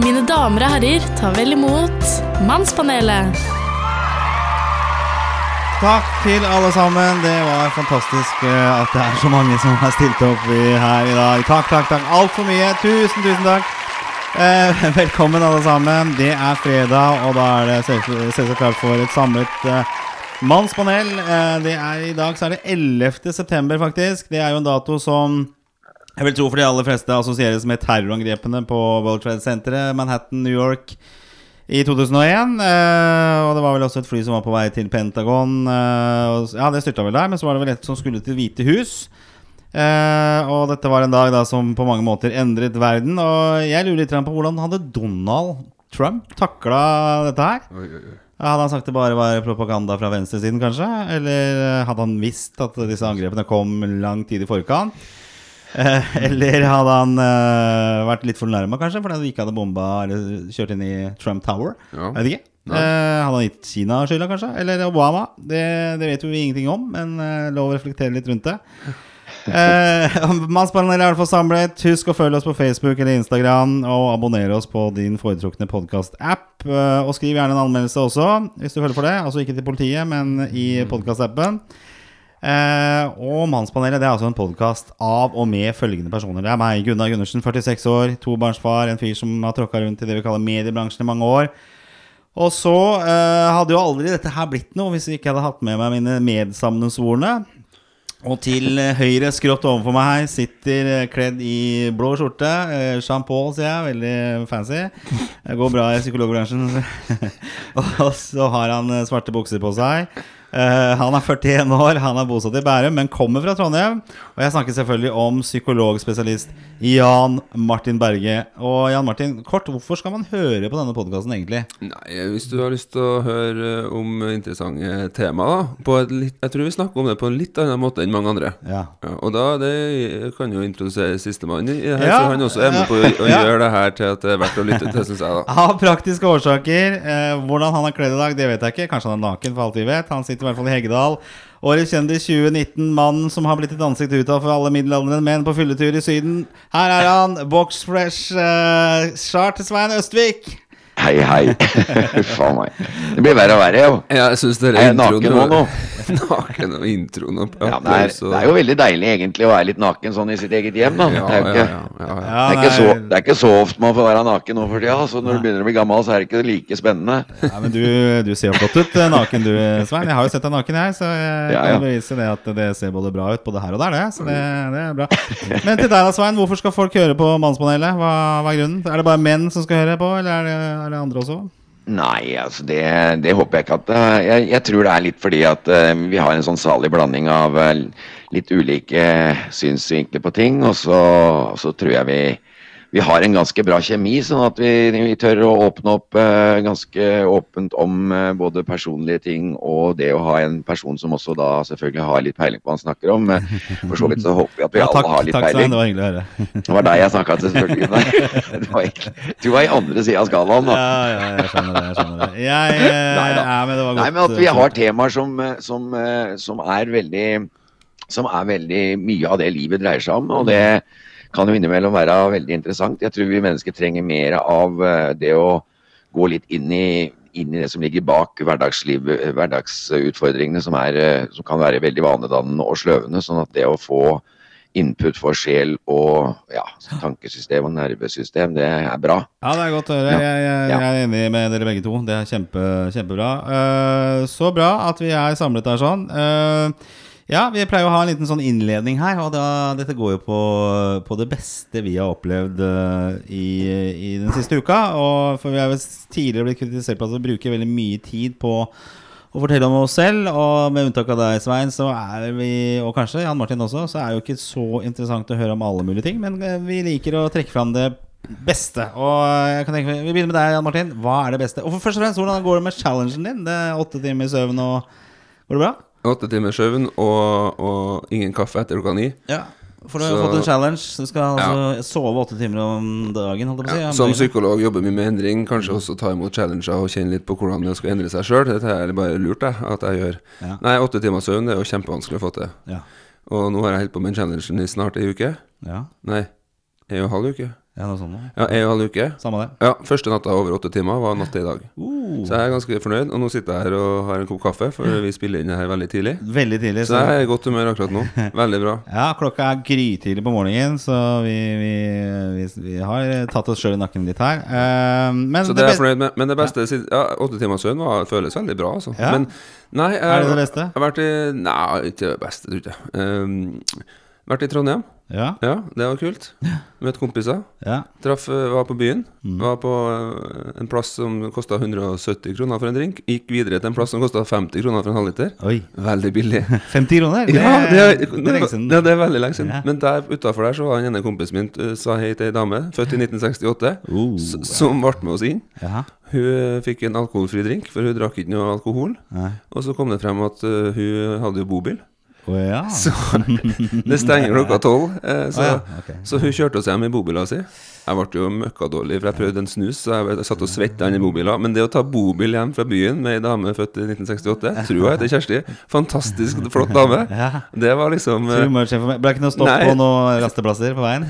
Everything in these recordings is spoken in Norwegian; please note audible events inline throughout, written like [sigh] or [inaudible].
Mine damer og herrer, ta vel imot Mannspanelet. Takk til alle sammen. Det var fantastisk eh, at det er så mange som har stilt opp i- her i dag. Takk, takk, takk. Altfor mye. Tusen, tusen takk. Eh, [laughs] velkommen, alle sammen. Det er fredag, og da er det selvsagt klart for et samlet eh, mannspanel. Eh, det er, I dag så er det 11. september, faktisk. Det er jo en dato som jeg vil tro for de aller fleste assosieres med terrorangrepene på World Trade Center, Manhattan, New York i 2001. eh, og det var vel også et fly som var på vei til Pentagon. eh, og, ja, det styrta vel der, men så var det vel et som skulle til Hvite hus. Eh, og dette var en dag da som på mange måter endret verden. Og jeg lurer litt på hvordan hadde Donald Trump takla dette her? Oi, oi, oi. Hadde han sagt det bare var propaganda fra venstresiden, kanskje? Eller eh, hadde han visst at disse angrepene kom lang tid i forkant? Eh, eller hadde han eh, vært litt fornærma, kanskje, fordi han ikke hadde bomba eller kjørt inn i Trump Tower? Ja. Jeg vet ikke. Eh, hadde han gitt Kina skylda, kanskje? Eller Obama? Det, det vet vi ingenting om, men eh, lov å reflektere litt rundt det. Eh, Mannspanelet er i hvert fall samlet. Husk å følge oss på Facebook eller Instagram, og abonnere oss på din foretrukne podkast-app. Eh, og skriv gjerne en anmeldelse også, hvis du følger for det. Altså ikke til politiet, men i podkast-appen. Eh, og Mannspanelet det er altså en podkast av og med følgende personer. Det er meg, Gunnar Gundersen, 46 år, tobarnsfar, en fyr som har tråkka rundt i det vi kaller mediebransjen i mange år. Og så eh, hadde jo aldri dette her blitt noe hvis jeg ikke hadde hatt med meg mine medsammensvorne. Og til eh, høyre, skrått overfor meg her, sitter eh, kledd i blå skjorte. Eh, Jean Paul, sier jeg. Veldig fancy. Det går bra i psykologbransjen. [laughs] og så har han eh, svarte bukser på seg. Eh, han er 41 år, han er bosatt i Bærum, men kommer fra Trondheim. Og jeg snakker selvfølgelig om psykologspesialist Jan Martin Berge. Og Jan Martin, kort, hvorfor skal man høre på denne podkasten egentlig? Nei, hvis du har lyst til å høre om interessante temaer, da litt, Jeg tror vi snakker om det på en litt annen måte enn mange andre. Ja. Ja, og da det kan jo introdusere sistemann i det her, Ja, så han også er med på å, [laughs] å gjøre det her til at det er verdt å lytte til, syns jeg, da. [laughs] Av praktiske årsaker. Eh, hvordan han er kledd i dag, det vet jeg ikke. Kanskje han er naken, for alt vi vet. Han sitter i hvert fall i Heggedal. Årets kjendis 2019, mannen som har blitt et ansikt utad for alle middelaldrende menn på fylletur i Syden. Her er han, box fresh uh, Charter-Svein Østvik. Hei, hei. [laughs] A meg. Det blir verre og verre, jo. Jeg, jeg syns det Er jeg [laughs] naken og introen og Ja, det, er, det er jo veldig deilig egentlig å være litt naken sånn i sitt eget hjem, da. ja, det, er ikke, ja, det, er så, det er ikke så ofte man får være naken nå for tida. Så når du begynner å bli gammel, så er det ikke like spennende. Ja, men du, du ser jo flott ut eh, naken, du, Svein. Jeg har jo sett deg naken, jeg. Så jeg Ja, kan ja. bevise det at det ser både bra ut både her og der, det. Så det, det er bra. Men til deg da, Svein. Hvorfor skal folk høre på Mannspanelet? Hva, hva er grunnen? Er det bare menn som skal høre på, eller er det, er det andre også? Nei, altså det, det håper jeg ikke at eh, jeg, jeg tror det er litt fordi at eh, vi har en sånn salig blanding av eh, litt ulike synsvinkler på ting, og så, og så tror jeg vi vi har en ganske bra kjemi, sånn at vi, vi tør å åpne opp eh, ganske åpent om eh, både personlige ting og det å ha en person som også da selvfølgelig har litt peiling på hva han snakker om. Eh, For så vidt så håper vi at vi Ja, takk, alle har litt takk Svein. peiling. Det var hyggelig å høre. Det var deg jeg snakka til, selvfølgelig. [laughs] Nei, det var ikke, du var i andre sida av skalaen, da. Ja, ja, jeg skjønner det. Jeg skjønner det. Jeg, nei, Neida. ja, men det var godt. Nei, men at vi eh, har temaer som, eh, som, eh, som er veldig Som er veldig mye av det livet dreier seg om. Og det kan jo innimellom være veldig interessant. Jeg tror vi mennesker trenger mer av eh, det å gå litt inn i, inn i det som ligger bak hverdagsutfordringene, som, er, eh, som kan være veldig vanedannende og sløvende. Sånn at det å få input for sjel og ja, tankesystem og nervesystem, det er bra. Ja, det er godt å høre. Jeg, jeg, jeg er enig med dere begge to. Det er kjempe, kjempebra. Eh, så bra at vi er samlet her sånn. Eh, ja, vi pleier å ha en liten sånn innledning her, og da, dette går jo på, på det beste vi har opplevd eh, i, i den siste uka. Og for vi har tidligere blitt kritisert på at vi bruker veldig mye tid på å fortelle om oss selv. Og med unntak av deg, Svein, så er vi, og kanskje Jan Martin også, så er det jo ikke så interessant å høre om alle mulige ting. Men eh, vi liker å trekke fram det beste. Og jeg kan tenke, Vi begynner med deg, Jan Martin. Hva er det beste? Og for først og fremst, Hvordan går det med challengen din? Det er Åtte timer søvn og Går det bra? Åtte timer søvn og, og ingen kaffe etter klokka ni. Ja. For du har Så- fått en challenge. Du skal altså sove åtte timer om dagen. Holdt jeg på å si. Ja, som psykolog jobber mye med endring, kanskje også ta imot challenger og kjenne litt på hvordan det skal endre seg sjøl. Dette er bare lurt, jeg, at jeg gjør. Ja. Nei, åtte timer søvn det er jo kjempevanskelig å få til. Ja. Og nå har jeg holdt på med challengen i snart ei uke. ja. Nei, ei og en halv uke. Ja, noe sånt. Ja, En og en halv uke. Samme det. Ja, Første natta over åtte timer var natt til i dag. Uh, Så jeg er ganske fornøyd. Og nå sitter jeg her og har en kopp kaffe, for vi spiller inn det her veldig tidlig. veldig tidlig. Så jeg er i godt humør akkurat nå. [laughs] Veldig bra. Ja, klokka er grytidlig på morgenen, så vi, vi, vi, vi har tatt oss sjøl i nakken litt her. Uh, men Så det er jeg fornøyd med. Men det beste ja. Ja, åtte timers søvn føles veldig bra, altså. Ja. Men nei jeg, Er det det beste? Jeg har vært i Nei, ikke det beste, tror jeg. Um, vært i Trondheim. Ja, Ja, det var kult. Møtte kompiser. ja. Traff, eh, var på byen. Mm. Var på eh, en plass som kosta 170 kroner for en drink. Gikk videre til en plass som kosta 50 kroner for en halvliter. Oi. Veldig billig. [laughs] 50 kroner? Det, Ja, det er, det er lenge siden. Ja, det er veldig lenge siden. Ja. Men der utafor der så var den ene kompisen min eh, sa hei til ei dame, født i 1968, Uh. s- som ble med oss inn. Ja. Hun fikk en alkoholfri drink, for hun drakk ikke noe alkohol. Nei. Og så kom det frem at hun hadde jo bobil. Å ja. [laughs] Så det stenger klokka tolv. eh, så, Å ja, okay. så hun kjørte oss hjem i bobila si. Jeg ble jo møkkadårlig, for jeg prøvde en snus, så jeg, jeg satt og svetta inni bobila. Men det å ta bobil hjem fra byen med ei dame født i 1968, tror jeg heter Kjersti, fantastisk flott dame. [laughs] Det var liksom eh. Ble ikke noe stopp Nei. på noen rasteplasser på veien?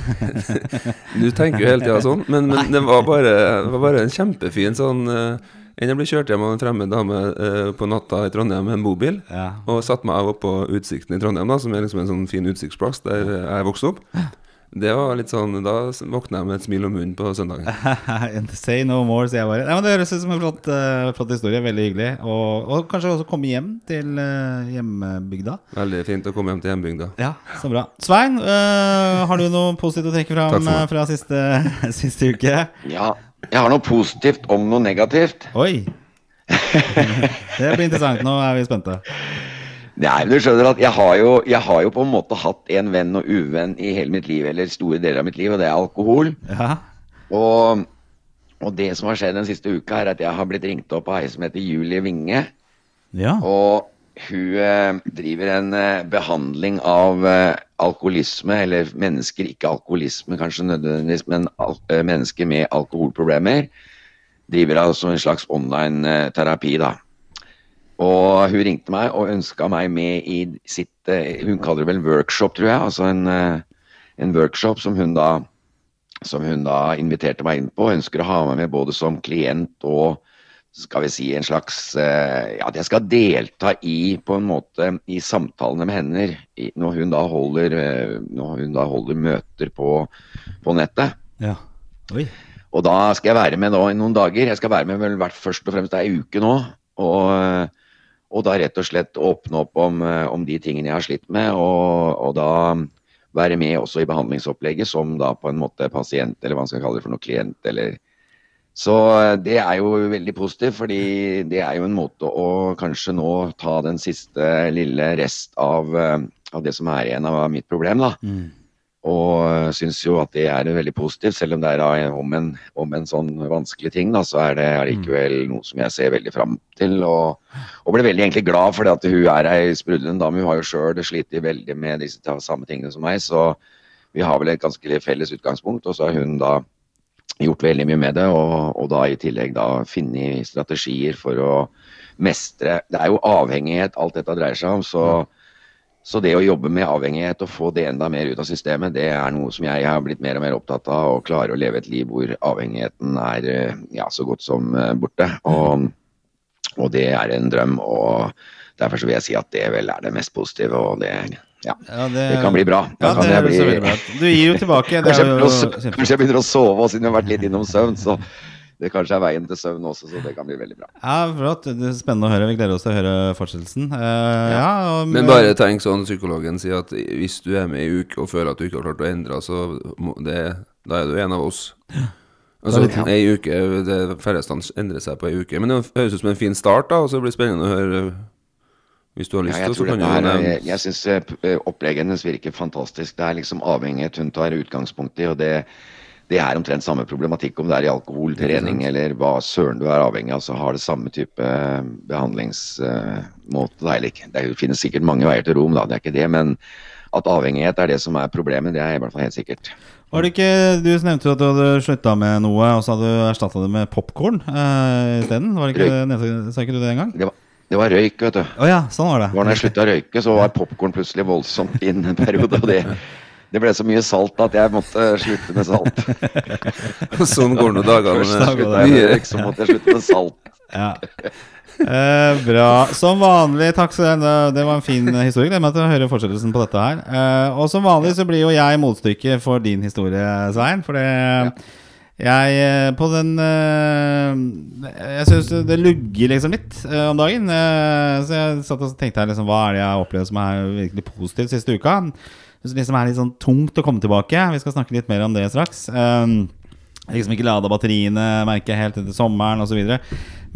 [laughs] Du tenker jo hele tida sånn, men, men det, var bare, det var bare en kjempefin sånn uh, Enn jeg ble kjørt hjem av en fremmed dame eh, på natta i Trondheim med en bobil. Ja. Og satte meg av oppå Utsikten i Trondheim, da som er liksom en sånn fin utsiktsplass der eh, jeg vokste opp. Det var litt sånn Da våkna jeg med et smil om munnen på søndagen. [laughs] Say no more, sier jeg bare. Nei, men Det høres ut som en flott, uh, flott historie. Veldig hyggelig. Og, og kanskje også komme hjem til uh, hjemmebygda. Veldig fint å komme hjem til hjembygda. Ja, så bra. Svein, uh, har du noe positivt å trekke fram eh, fra siste, [laughs] siste uke? Ja, jeg har noe positivt om noe negativt. Oi! [laughs] det blir interessant. Nå er vi spente. Nei, du skjønner at jeg har, jo, jeg har jo på en måte hatt en venn og uvenn i hele mitt liv, eller store deler av mitt liv, og det er alkohol. Ja. Og, og det som har skjedd den siste uka, er at jeg har blitt ringt opp av ei som heter Julie Winge. ja. Og hun eh, driver en eh, behandling av eh, alkoholisme, eller mennesker, ikke alkoholisme kanskje nødvendigvis, men mennesker med alkoholproblemer. Driver altså en slags online terapi, da. Og hun ringte meg og ønska meg med i sitt Hun kaller det vel workshop, tror jeg. Altså en, en workshop som hun da som hun da inviterte meg inn på. Ønsker å ha meg med både som klient og skal vi si en slags eh, Ja, at jeg skal delta i på en måte i samtalene med henne når hun da holder eh, når hun da holder møter på, på nettet. ja. Og da skal jeg være med nå i noen dager. Jeg skal være med vel først og fremst ei uke nå. Og, og da rett og slett åpne opp om, eh, om de tingene jeg har slitt med, og, og da være med også i behandlingsopplegget som da på en måte pasient, eller hva man skal kalle det for noe klient, eller Så eh, det er jo veldig positivt, fordi det er jo en måte å kanskje nå ta den siste lille rest av, eh, av det som er igjen av mitt problem, da. Mm. Og syns jo at det er veldig positivt, selv om det er om en, om en sånn vanskelig ting, da, så er det allikevel noe som jeg ser veldig fram til. Og, og ble veldig egentlig glad for det at hun er ei sprudlende dame. Hun har jo sjøl slitt veldig med disse samme tingene som meg, så vi har vel et ganske felles utgangspunkt. Og så er hun da gjort veldig mye med det, og, og da i tillegg da funnet strategier for å mestre Det er jo avhengighet alt dette dreier seg om, så så det å jobbe med avhengighet og få det enda mer ut av systemet, det er noe som jeg har blitt mer og mer opptatt av. Å klare å leve et liv hvor avhengigheten er eh, ja, så godt som eh, borte. Og, og det er en drøm. og Derfor vil jeg si at det vel er det mest positive. og det, ja, Ja, det kan bli bra. Ja, kan det jeg bli- bra. Du gir jo tilbake. Det Kanskje jeg, jo kanskje jeg begynner å sove, siden jeg har vært litt innom søvn. Så det kanskje er veien til søvn også, så det kan bli veldig bra. Ja, flott. Det er spennende å høre. Vi gleder oss til å høre fortsettelsen. Uh, ja, og, Men bare tenk sånn psykologen sier at hvis du er med i uke og føler at du ikke har klart å endre, så må det, da er du en av oss. Altså, Det ei uke Det færreste endrer seg på ei uke. Men det høres ut som en fin start, da, og så blir det spennende å høre Hvis du har lyst Ja, til, jeg så kan du jo er- jeg, jeg syns opplegget hennes virker fantastisk. Det er liksom avhengighet hun tar utgangspunkt i. og det, det er omtrent samme problematikk om det er i alkohol, trening eller hva søren du er avhengig av. Så har det samme type behandlingsmåte. ikke. Det er finnes sikkert mange veier til Rom, da, det er ikke det. Men at avhengighet er det som er problemet, det er i hvert fall helt sikkert. Var det ikke, Du nevnte at du hadde slutta med noe, og så hadde du erstatta det med popkorn uh, isteden. Var det ikke, nevnte- sa ikke du det engang? Det var, det var røyk, vet du. Oh, ja, sånn var det. Det var når jeg slutta å røyke, så var popkorn plutselig voldsomt inn en periode. Og det, Det ble så mye salt at jeg måtte slutte med salt. [laughs] sånn går nå dagene. Så måtte jeg slutte med salt. Ja. Eh, bra. Som vanlig, takk skal ha. Det var en fin historie. Gleder meg til å høre fortsettelsen på dette her. Eh, og som vanlig så blir jo jeg motstykket for din historie, Svein. For det jeg eh, På den eh, Jeg syns det lugger liksom litt eh, om dagen. Så jeg satt og tenkte her liksom Hva er det jeg har opplevd som er virkelig positivt siste uka? Det liksom er litt sånn tungt å komme tilbake. Vi skal snakke litt mer om det straks. Liksom ikke lada batteriene, merker jeg helt etter sommeren osv.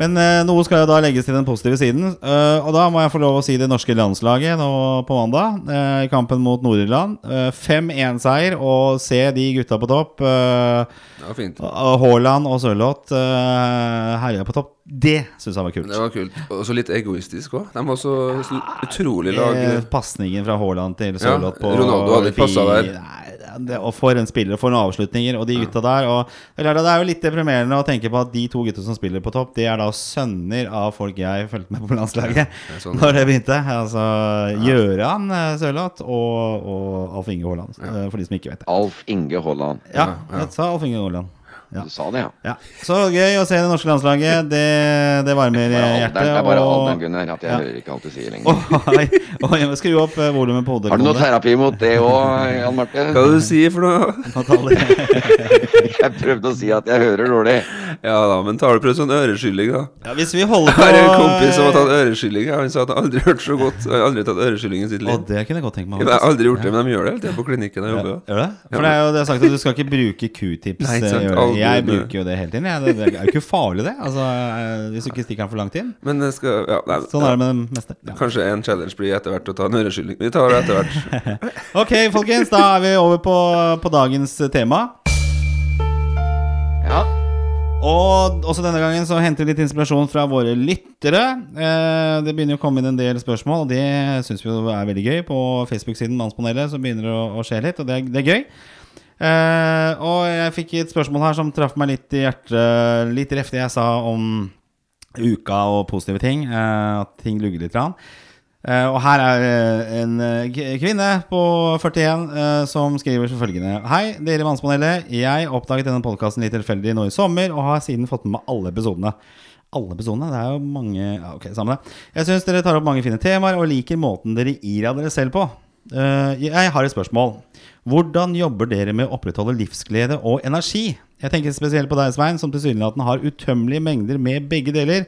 Men eh, noe skal jo da legges til den positive siden. eh, og da må jeg få lov å si det norske landslaget nå på mandag. eh, I kampen mot Nord-Irland. Uh, 5-1-seier og se de gutta på topp. Det var fint. Haaland og Sørloth herja på topp. Det syns jeg var kult. Det var kult. Og så litt egoistisk òg. De var så utrolig lag. Pasningen fra Haaland til Sørloth på Ronaldo hadde passet der. Nei, det, og for en spiller, og for noen avslutninger. Og de gutta der. Og det er det er jo litt deprimerende å tenke på at de to gutta som spiller på topp, de er da sønner av folk jeg fulgte med på landslaget det er sånn. [laughs] Når det begynte. Altså Gjøran eh, Sørloth og, og Alf Inge Haaland, eh, for de som ikke vet det. Alf Inge Haaland. Ja, ja. jeg sa Alf Inge Haaland. Ja. Du sa det, ja. Ja. Så gøy å se det norske landslaget. Det, det varmer hjertet. det er bare og- alderen, Gunnar, at jeg Ja. hører ikke alt du sier lenger. Oh, jeg må skru opp eh, volumet på hodet. Har du noe terapi mot det òg, Jan Marte? Hva du sier for noe? [laughs] Jeg prøvde å si at jeg hører dårlig. Ja da, men tar du prøvd sånn øreskylling, da? Ja, hvis vi holder Jeg på har en kompis som har tatt øreskylling. Han sa at han aldri hørt så godt. Han har aldri tatt øreskylling i sitt Å, liv. det kunne jeg godt tenke meg. Jeg har aldri gjort det, men de gjør det hele tiden på klinikken jeg Ja, jobber. gjør det? For det er jo det er sagt at du skal ikke bruke q-tips. Nei, ikke sant. Jeg bruker jo det hele tiden. Jeg. Det det er jo ikke farlig, det. Altså, eh, hvis du ikke stikker den for langt inn. Men det skal ja, nei, Sånn er det med det meste. Ja. Kanskje en challenge blir etter hvert å ta en øreskylling. Vi tar det etter hvert. [laughs] Ok, folkens, da er vi over på, på dagens tema. Ja. Og også denne gangen så henter vi litt inspirasjon fra våre lyttere. Eh, det begynner å komme inn en del spørsmål, og det syns vi er veldig gøy. På Facebook-siden Mannspanelet så begynner det å, å skje litt, og det er, det er gøy. Eh, og jeg fikk et spørsmål her som traff meg litt i hjertet. Litt ref det jeg sa om uka og positive ting. Uh, at ting lugger litt. Rann. Uh, og her er eh, en eh, kvinne på 41 eh, som skriver som følgende Hei, dere i Mannspanelet. Jeg oppdaget denne podkasten litt tilfeldig nå i sommer, og har siden fått med meg alle episodene. Alle episodene? Det er jo mange ja, Ok, samme det. Jeg syns dere tar opp mange fine temaer, og liker måten dere av dere selv på. Uh, jeg har et spørsmål. Hvordan jobber dere med å opprettholde livsglede og energi? Jeg tenker spesielt på deg, Svein, som tilsynelatende har utømmelige mengder med begge deler.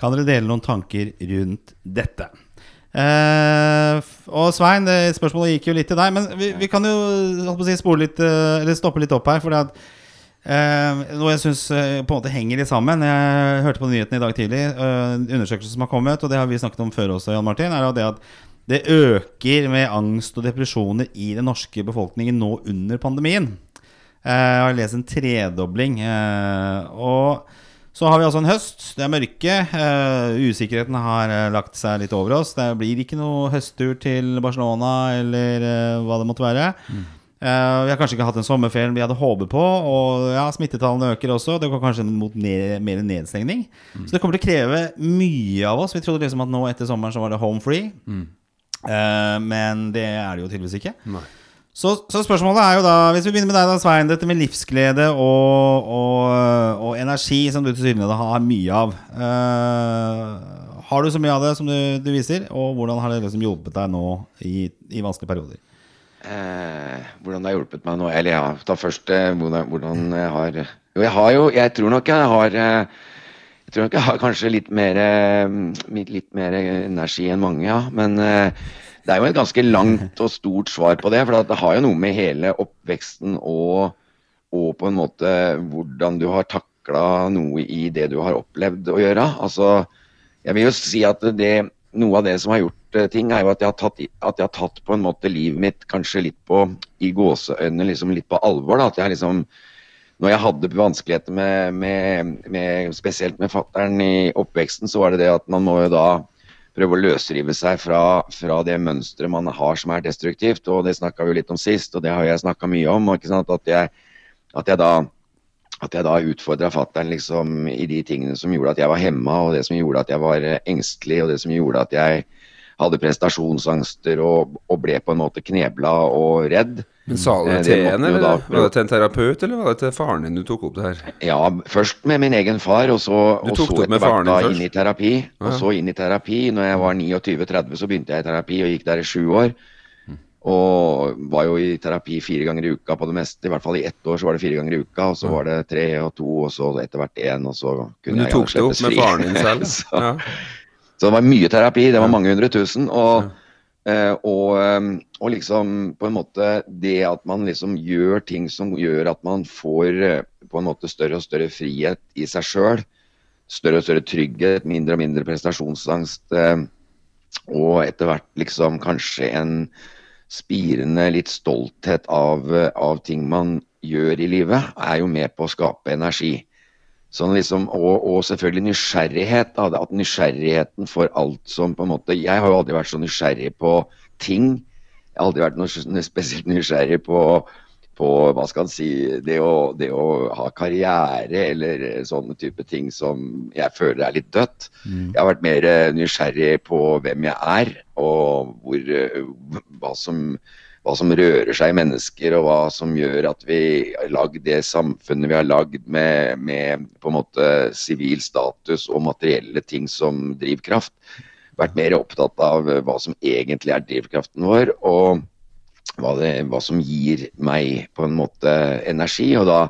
Kan dere dele noen tanker rundt dette? Uh, og Svein, spørsmålet gikk jo litt til deg, men vi, vi kan jo si, litt, uh, stoppe litt opp her. For at, eh, noe jeg syns på en måte henger litt sammen. Jeg hørte på nyhetene i dag tidlig, undersøkelsen en som har kommet, og det har vi snakket om før også, Jan Martin, er det at det øker med angst og depresjoner i den norske befolkningen nå under pandemien. Eh, Jeg har lest en tredobling. eh, Og så har vi altså en høst. Det er mørke. eh, Usikkerheten har lagt seg litt over oss. Det blir ikke noe høsttur til Barcelona eller hva det måtte være. Mm. Vi har kanskje ikke hatt en sommerferien vi hadde håpet på. Og ja, smittetallene øker også. Det går kanskje mot mer, mer nedstengning. Så det kommer til å kreve mye av oss. Vi trodde liksom at nå etter sommeren så var det home free. Eh, men det er det jo tydeligvis ikke. Nei. Så, så spørsmålet er jo da, hvis vi begynner med deg da, Svein, dette med livsglede og, og, og energi, som du tilsynelatende har mye av. Uh, har du så mye av det som du, du viser, og hvordan har det liksom hjulpet deg nå i, i vanskelige perioder? Eh, hvordan det har hjulpet meg nå Eller ja, ta først eh, hvordan, hvordan jeg har Jo, jeg har jo Jeg tror nok jeg har eh, Jeg tror nok jeg har kanskje litt mer eh, litt mer energi enn mange, ja. Men eh, det er jo et ganske langt og stort svar på det. For det har jo noe med hele oppveksten og, og på en måte hvordan du har takla noe i det du har opplevd å gjøre. Altså, jeg vil jo si at det, noe av det som har gjort eh, ting, er jo at jeg har tatt, at jeg har tatt på en måte livet mitt kanskje litt på i gåseøynene, liksom litt på alvor. da, at jeg liksom når jeg hadde vanskeligheter med, med, med spesielt med fattern i oppveksten, så var det det at man må jo da prøve å løsrive seg fra, fra det mønsteret man har som er destruktivt. Og det snakka vi jo litt om sist, og det har jeg snakka mye om. At jeg, at jeg da at jeg da utfordra fatter'n liksom, i de tingene som gjorde at jeg var hemma, og det som gjorde at jeg var eh, engstelig, og det som gjorde at jeg hadde prestasjonsangster og, og ble på en måte knebla og redd. Men sa du Eh, det det til en, eller? da- Var det til en terapeut, eller var det til faren din du tok opp det her? Ja, først med min egen far, og så, og så etter hvert da først? inn i terapi. Og Ja. så inn i terapi. Når jeg var 29-30, så begynte jeg i terapi og gikk der i sju år. Og var jo i terapi fire ganger i uka på det meste. I hvert fall i ett år så var det fire ganger i uka, og så var det tre og to, og så etter hvert én, og så kunne jeg Men du tok det opp med fri. faren din selv? [laughs] så, Ja. så det var mye terapi. Det var mange hundre tusen. Og, eh, og, eh, og liksom på en måte det at man liksom gjør ting som gjør at man får eh, på en måte større og større frihet i seg sjøl. Større og større trygghet, mindre og mindre prestasjonsangst. eh, Og etter hvert liksom kanskje en spirende litt stolthet av, eh, av ting man gjør i livet, er jo med på å skape energi. Sånn liksom, og, og selvfølgelig nysgjerrighet. Da, at nysgjerrigheten for alt som på en måte Jeg har jo aldri vært så nysgjerrig på ting. Jeg har aldri vært noe spesielt nysgjerrig på, på hva skal en si, det å, det å ha karriere eller sånne type ting som jeg føler er litt dødt. Jeg har vært mer eh, nysgjerrig på hvem jeg er, og hvor, eh, hva, som, hva som rører seg i mennesker, og hva som gjør at vi har lagd det samfunnet vi har lagd med, med på en måte sivil status og materielle ting som drivkraft. Vært mer opptatt av hva som egentlig er drivkraften vår, og hva, det, hva som gir meg på en måte energi. Og da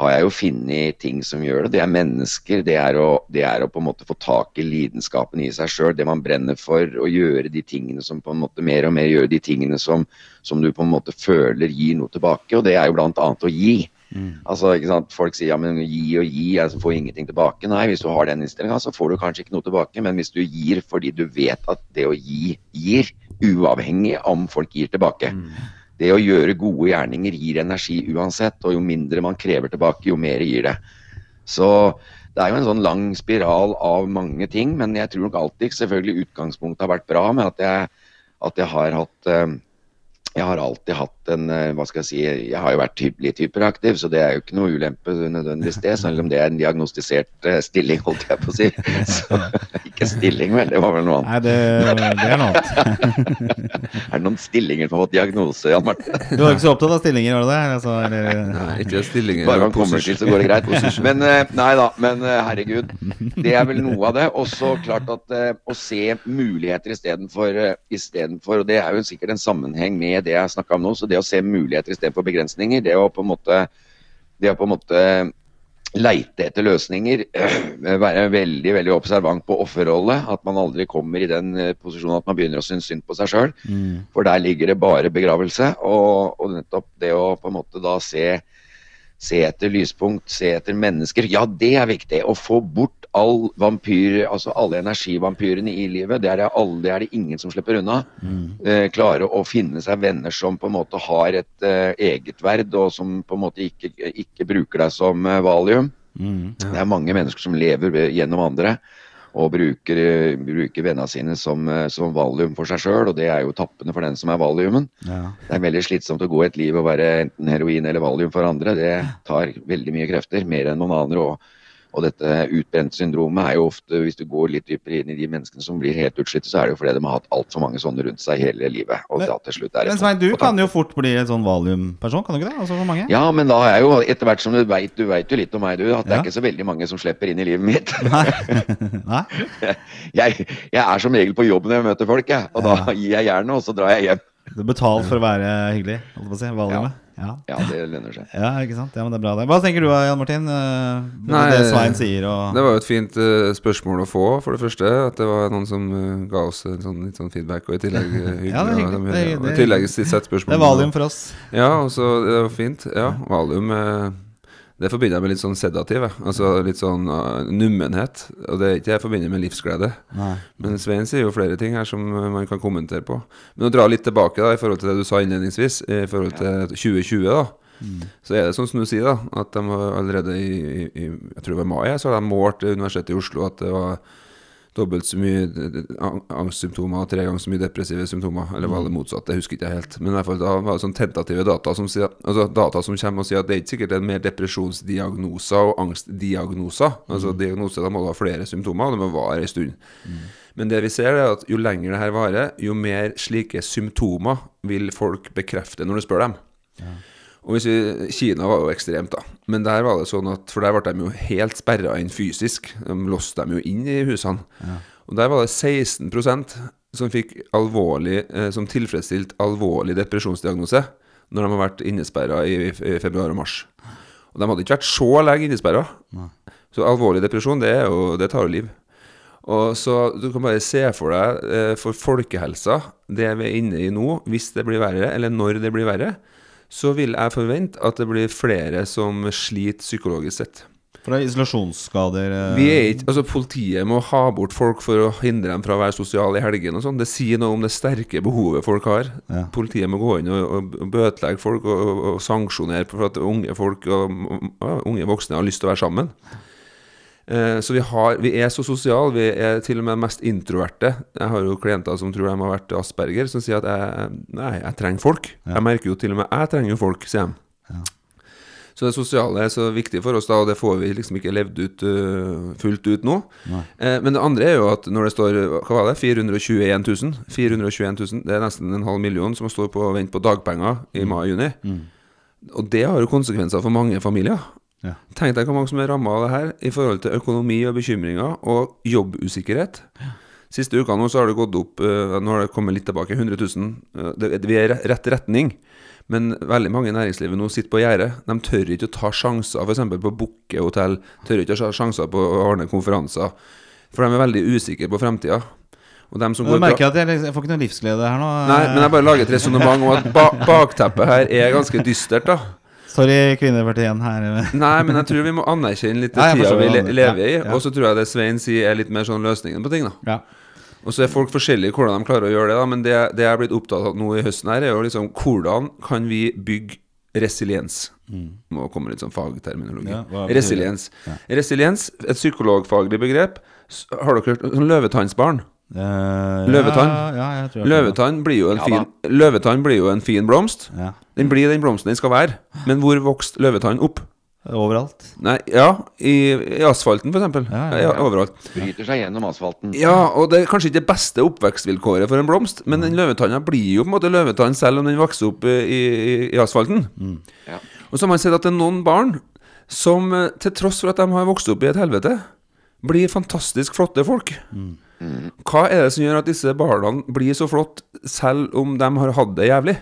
har jeg jo funnet ting som gjør det. Det er mennesker. Det er å, det er å på en måte få tak i lidenskapen i seg sjøl. Det man brenner for. Å gjøre de tingene som på en måte mer og mer gjør de tingene som, som du på en måte føler gir noe tilbake. Og det er jo annet å gi. Altså, ikke sant? Folk sier ja, men gi og gi, altså får ingenting tilbake. Nei, hvis du har den innstillinga, så får du kanskje ikke noe tilbake. Men hvis du gir fordi du vet at det å gi gir, uavhengig om folk gir tilbake. Det å gjøre gode gjerninger gir energi uansett, og jo mindre man krever tilbake, jo mer gir det. Så det er jo en sånn lang spiral av mange ting, men jeg tror nok alltid selvfølgelig utgangspunktet har vært bra med at jeg, at jeg har hatt eh, jeg har alltid hatt en eh, Hva skal jeg si Jeg har jo vært litt hyperaktiv, så det er jo ikke noe ulempe nødvendigvis det, selv om det er en diagnostisert eh, stilling, holdt jeg på å si. [laughs] Så, ikke stilling, vel. Det var vel noe annet. Nei, det, det er noe annet. [laughs] Er det noen stillinger som har fått diagnose, Jan Martin? Du var ikke så opptatt av stillinger, var du det? Altså, eller, Nei, ikke stillinger. Bare man kommer til, så går det greit. Men eh, nei da, men herregud. Det er vel noe av det. Og så klart at å se muligheter istedenfor istedenfor, Og det er jo sikkert en sammenheng med det jeg snakka om nå. Så det å se muligheter istedenfor begrensninger, det å på en måte det å på en måte leite etter løsninger, [clears throat] være veldig veldig observant på offerrolle. At man aldri kommer i den eh, posisjonen at man begynner å synes synd på seg sjøl. For der ligger det bare begravelse. Og, og nettopp det å på en måte da se, se etter lyspunkt, se etter mennesker. Ja, det er viktig. Å få bort all vampyr, altså alle energivampyrene i livet. Det er det, alle, det er det ingen som slipper unna. Eh, klare å finne seg venner som på en måte har et eh, egetverd, og som på en måte ikke, ikke bruker deg som eh, valium. Det er mange mennesker som lever gjennom andre og bruker, bruker vennene sine som, eh, som valium for seg sjøl, og det er jo tappende for den som er valiumen. ja. Det er veldig slitsomt å gå et liv og være enten heroin eller valium for andre. Det tar veldig mye krefter, mer enn noen andre. Og, og dette utbrent-syndromet er jo ofte, hvis du går litt dypere inn i de menneskene som blir helt utslitte, så er det jo fordi de har hatt altfor mange sånne rundt seg hele livet. Og Men- da til slutt er Men Svein, du kan jo fort bli en sånn valium-person, kan du ikke det? Altså for mange? Ja, men da er jo etter hvert som du veit, du veit jo litt om meg, du, at det Ja. er ikke så veldig mange som slipper inn i livet mitt. [laughs] Nei? [laughs] Nei? Jeg, jeg er som regel på jobb når jeg møter folk, jeg. Og da gir jeg jernet, og så drar jeg hjem. Du er betalt for å være hyggelig, holdt jeg på å si. Valiumet. Ja. Ja, det lønner seg. ja, ikke sant. Ja, men det er bra, det. Hva tenker du, Jan Martin? Eh, Nei, det Svein sier og Det var jo et fint uh, spørsmål å få, for det første. At det var noen som uh, ga oss en sånn, litt sånn feedback, og i tillegg uh, [laughs] hyggelig. Ja, det er og hyggelig. Det er- og det I tillegg sett spørsmål. Det er valium for oss. Ja, og så det var fint. Ja, valium eh, Det forbinder jeg med litt sånn sedativ. Altså litt sånn uh, nummenhet. Og det er ikke jeg forbinder med livsglede. Nei. Men Svein sier jo flere ting her som eh, man kan kommentere på. Men å dra litt tilbake da i forhold til det du sa innledningsvis, i forhold til 2020, da. Så er det sånn som du sier, da, at de allerede i, i, i jeg tror det var mai, så har de målt Universitetet i Oslo at det var dobbelt så mye angstsymptomer tre ganger så mye depressive symptomer. Eller var det motsatt? Det husker ikke jeg helt. Men i hvert fall da var det sånn tentative data som, sier, altså data som kommer og sier at det er ikke sikkert det er mer depresjonsdiagnoser og angstdiagnoser. Altså diagnoser, da må du ha flere symptomer, og det må vare en stund. Men det vi ser er at jo lenger det her varer, jo mer slike symptomer vil folk bekrefte når du spør dem. Og hvis vi, Kina var jo ekstremt, da. Men der var det sånn at For der ble de jo helt sperra inn fysisk. De låste dem jo inn i husene. Og der var det 16% som fikk alvorlig eh, Som tilfredsstilt alvorlig depresjonsdiagnose når de har vært innesperra i, i februar og mars. Og de hadde ikke vært så lenge innesperra. Så alvorlig depresjon, det, er jo, det tar jo liv. Og så Du kan bare se for deg eh, for folkehelsa, det vi er inne i nå, hvis det blir verre, eller når det blir verre, så vil jeg forvente at det blir flere som sliter psykologisk sett. For det er isolasjonsskader eh, Vi er ikke, altså Politiet må ha bort folk for å hindre dem fra å være sosiale i helgene. og sånn Det sier noe om det sterke behovet folk har. Ja. Politiet må gå inn og, og, og bøtelegge folk og, og, sanksjonere for at unge folk og unge voksne har lyst til å være sammen. Eh, så vi, har, vi er så sosiale. Vi er til og med mest introverte. Jeg har jo klienter som tror de har vært Asperger, som sier at jeg, nei, jeg trenger folk. Jeg merker jo til og med jeg trenger jo folk, sier de. Så det sosiale er så viktig for oss, da, og det får vi liksom ikke levd ut uh, fullt ut nå. Eh, men det andre er jo at når det står hva var det, 421 000, 421 000 Det er nesten en halv million som står på vent på dagpenger i mai-juni. Og det har jo konsekvenser for mange familier. Ja. Tenk deg hvor mange som er ramma av det her i forhold til økonomi og bekymringer og jobbusikkerhet. Siste uka nå så har det gått opp øh, Nå har det kommet litt tilbake, 100 000. øh, vi er i rett retning. Men veldig mange i næringslivet nå sitter på gjerdet. De tør ikke å ta sjanser, f.eks. på å booke hotell. Tør ikke å ta sjanser på å ordne konferanser. For de er veldig usikre på fremtida. Og dem som går går merker jeg at jeg, liksom- jeg får ikke noe livsglede her nå. Nei, men jeg bare lager et resonnement om at ba bakteppet her er ganske dystert, da. Sorry, kvinnepartiet her. Nei, men jeg tror vi må anerkjenne litt Ja, tida vi lever i. ja. Og så tror jeg det Svein sier, er litt mer sånn løsningen på ting, da. Ja. Og så er folk forskjellige hvordan de klarer å gjøre det, da. Men det, det jeg er blitt opptatt av nå i høsten her, er jo liksom hvordan kan vi bygge resiliens? Må komme litt sånn fagterminologi. Mm. Resiliens. Resiliens, et psykologfaglig begrep. Har dere hørt sånn løvetannsbarn? Eh, Løvetann. Ja, ja, jeg tror jeg Løvetann blir jo en fin Løvetann blir jo en fin blomst. Ja. Den blir den blomsten den skal være. Men hvor vokste løvetann opp? Overalt. Nei, ja, i, i asfalten, eksempel. Ja, Ja, ja, ja. overalt. Bryter seg gjennom asfalten. Ja, og det er kanskje ikke det beste oppvekstvilkåret for en blomst, men den løvetanna blir jo på en måte løvetann selv om den vokser opp eh, i, i, i asfalten. Ja. Og så har man sett at det er noen barn som, eh, til tross for at de har vokst opp i et helvete, blir fantastisk flotte folk. Hva er det som gjør at disse barna blir så flott, selv om de har hatt det jævlig?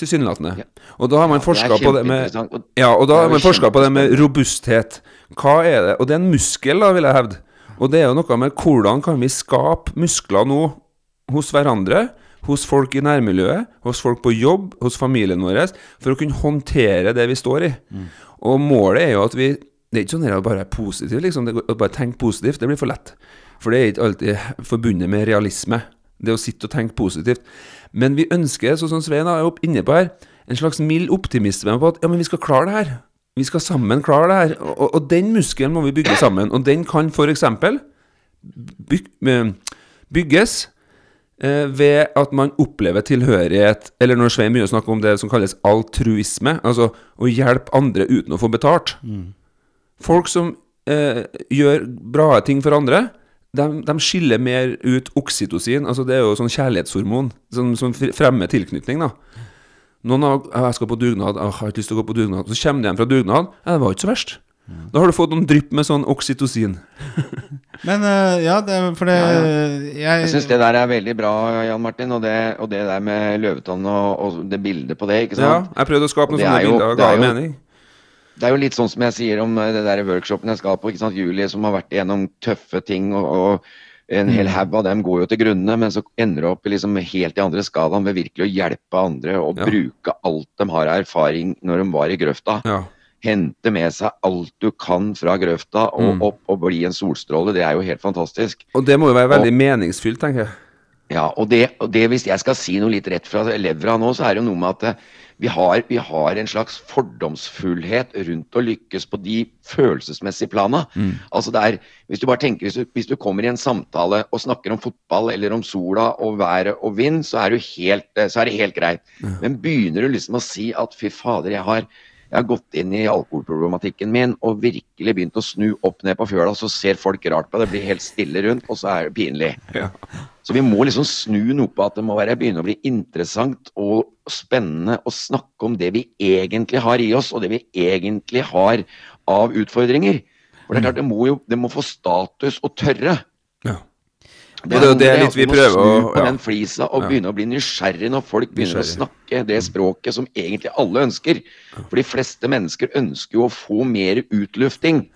Tilsynelatende. Ja. Og da har man Ja, forska på det med Ja, og da har man forska på det med robusthet. Hva er det? Og det er en muskel, da, vil jeg hevde. Og det er jo noe med hvordan kan vi skape muskler nå hos hverandre, hos folk i nærmiljøet, hos folk på jobb, hos familien vår, for å kunne håndtere det vi står i. Og målet er jo at vi Det er ikke sånn at det bare er positivt, liksom. Det bare tenk positivt, det blir for lett. For det er ikke alltid forbundet med realisme, det å sitte og tenke positivt. Men vi ønsker, sånn som Svein er opp- inne på her, en slags mild optimisme på at ja, men vi skal klare det her. Vi skal sammen klare det her. Og, og, den muskelen må vi bygge sammen. Og den kan f.eks. Byg, eh, bygges eh, ved at man opplever tilhørighet, eller når Svein begynner å snakke om det som kalles altruisme, altså å hjelpe andre uten å få betalt. Folk som eh, gjør bra ting for andre, de, de skiller mer ut oksytocin. Altså det er jo sånn kjærlighetshormon som, som fremmer tilknytning. da Noen har 'Jeg skal på dugnad. Jeg har ikke lyst til å gå på dugnad.' Så kommer de hjem fra dugnad. Ja, det var ikke så verst. Da har du fått noen drypp med sånn oksytocin. [laughs] Men eh, ja, det, for det Ja, Jeg, Jeg syns det der er veldig bra, Jan Martin. Og det, og det der med løvetann og, og det bildet på det, ikke Ja, jeg prøvde å skape noen sånne er jo- bilder og det ga jo- mening. Det er jo litt sånn som jeg sier om eh, det der workshopen jeg skal på. ikke sant, Julie som har vært igjennom tøffe ting. og, og en hel haug av dem går jo til grunne, men så ender det opp i liksom helt i andre skalaen ved virkelig å hjelpe andre og Ja. bruke alt de har av erfaring når de var i grøfta. Ja. Hente med seg alt du kan fra grøfta og Mm. opp og bli en solstråle. Det er jo helt fantastisk. Og det må jo være veldig meningsfylt, tenker jeg. Ja, og det, og det hvis jeg skal si noe litt rett fra levra nå, så er det jo noe med at eh, vi har, vi har en slags fordomsfullhet rundt å lykkes på de følelsesmessige plana. Altså det er, hvis du bare tenker, hvis du, hvis du kommer i en samtale og snakker om fotball eller om sola og været og vind, så er, du helt, eh, så er det helt greit. Men begynner du liksom å si at fy fader, jeg har, jeg har gått inn i alkoholproblematikken min og virkelig begynt å snu opp ned på fjøla, så ser folk rart på det, blir helt stille rundt, og så er det pinlig. Ja. Så vi må liksom snu noe på at det må være, begynne å bli interessant og spennende å snakke om det vi egentlig har i oss, og det vi egentlig har av utfordringer. For det er klart, det må jo det må få status å tørre. Ja. Det er, det er litt vi prøver å snu på ja. den flisa og begynne å bli nysgjerrig når folk begynner Nysgjerrig. å snakke det språket som egentlig alle ønsker. For de fleste mennesker ønsker jo å få mer utlufting,